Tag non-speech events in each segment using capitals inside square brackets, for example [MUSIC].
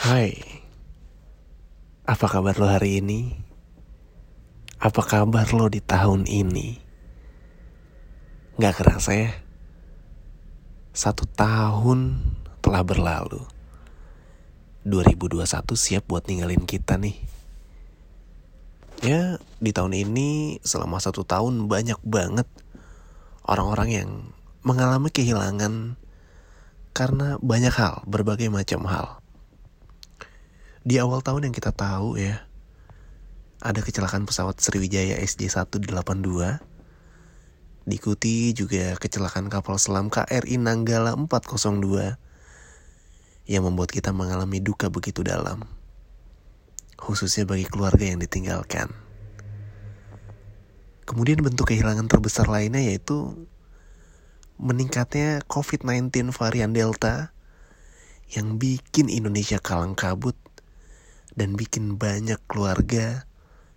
Hai, apa kabar lo hari ini? Apa kabar lo di tahun ini? Gak kerasa ya? Satu tahun telah berlalu. 2021 siap buat ninggalin kita nih. Ya, di tahun ini selama satu tahun banyak banget orang-orang yang mengalami kehilangan karena banyak hal, berbagai macam hal di awal tahun yang kita tahu ya, ada kecelakaan pesawat Sriwijaya SJ182. Diikuti juga kecelakaan kapal selam KRI Nanggala 402 yang membuat kita mengalami duka begitu dalam. Khususnya bagi keluarga yang ditinggalkan. Kemudian bentuk kehilangan terbesar lainnya yaitu meningkatnya COVID-19 varian Delta yang bikin Indonesia kalang kabut dan bikin banyak keluarga,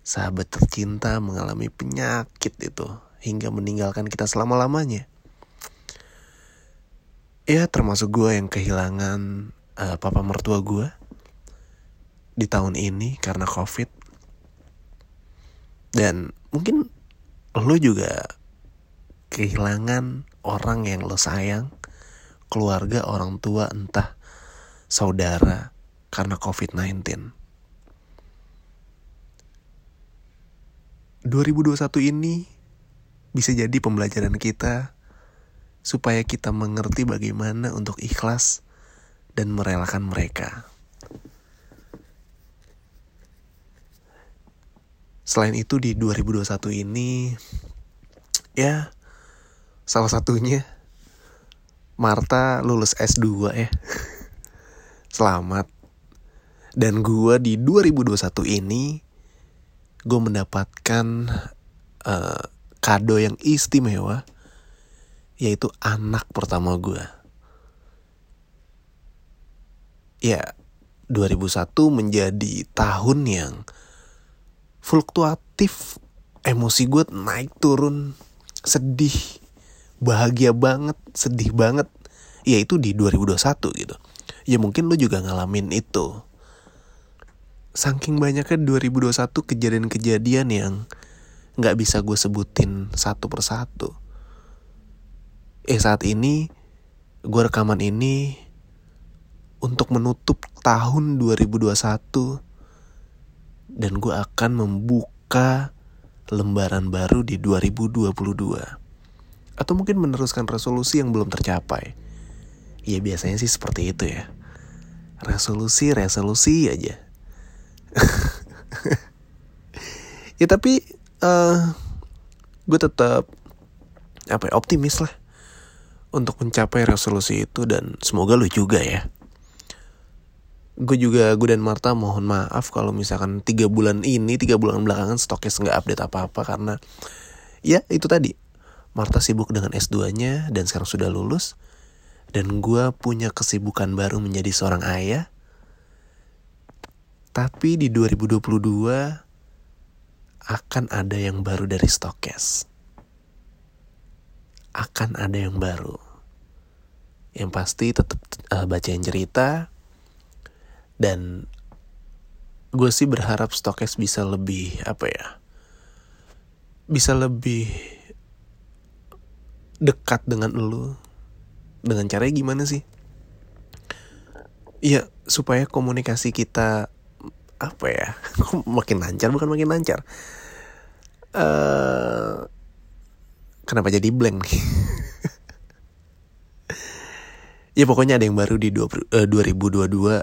sahabat tercinta mengalami penyakit itu hingga meninggalkan kita selama-lamanya. Ya termasuk gue yang kehilangan uh, papa mertua gue di tahun ini karena covid. Dan mungkin lo juga kehilangan orang yang lo sayang, keluarga, orang tua, entah saudara karena COVID-19. 2021 ini bisa jadi pembelajaran kita supaya kita mengerti bagaimana untuk ikhlas dan merelakan mereka. Selain itu di 2021 ini ya salah satunya Marta lulus S2 ya. [LAUGHS] Selamat. Dan gua di 2021 ini gue mendapatkan uh, kado yang istimewa yaitu anak pertama gue. Ya, 2001 menjadi tahun yang fluktuatif. Emosi gue naik turun, sedih, bahagia banget, sedih banget. Ya itu di 2021 gitu. Ya mungkin lu juga ngalamin itu saking banyaknya 2021 kejadian-kejadian yang nggak bisa gue sebutin satu persatu. Eh saat ini gue rekaman ini untuk menutup tahun 2021 dan gue akan membuka lembaran baru di 2022. Atau mungkin meneruskan resolusi yang belum tercapai. Ya biasanya sih seperti itu ya. Resolusi-resolusi aja [LAUGHS] ya tapi uh, eh, gue tetap apa ya, optimis lah untuk mencapai resolusi itu dan semoga lu juga ya. Gue juga gue dan Marta mohon maaf kalau misalkan tiga bulan ini tiga bulan belakangan stoknya nggak update apa apa karena ya itu tadi. Marta sibuk dengan S2-nya dan sekarang sudah lulus dan gue punya kesibukan baru menjadi seorang ayah tapi di 2022 akan ada yang baru dari Stokes. Akan ada yang baru. Yang pasti tetap uh, eh, bacain cerita dan gue sih berharap Stokes bisa lebih apa ya? Bisa lebih dekat dengan lu. Dengan caranya gimana sih? Ya supaya komunikasi kita apa ya? [LAUGHS] Makin lancar? Bukan makin lancar. Uh, kenapa jadi blank? [LAUGHS] Ya pokoknya ada yang baru di 20, uh, 2022 uh,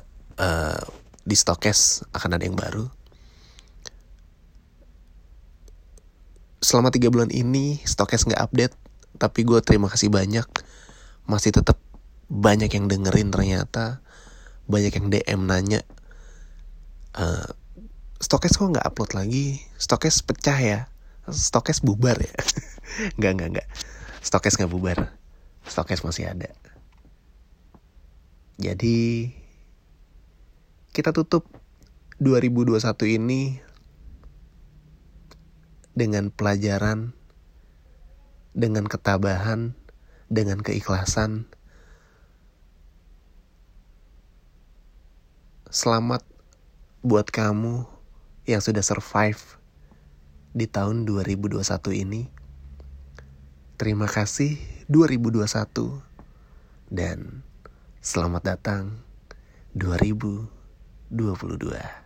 di Stokes akan ada yang baru. Selama tiga bulan ini Stokes nggak update tapi gue terima kasih banyak. Masih tetap banyak yang dengerin ternyata. Banyak yang DM nanya Stokes kok nggak upload lagi? Stokes pecah ya? Stokes bubar ya? [LAUGHS] Nggak nggak nggak. Stokes nggak bubar. Stokes masih ada. Jadi kita tutup 2021 ini dengan pelajaran dengan ketabahan dengan keikhlasan. Selamat buat kamu yang sudah survive di tahun 2021 ini. Terima kasih 2021 dan selamat datang 2022.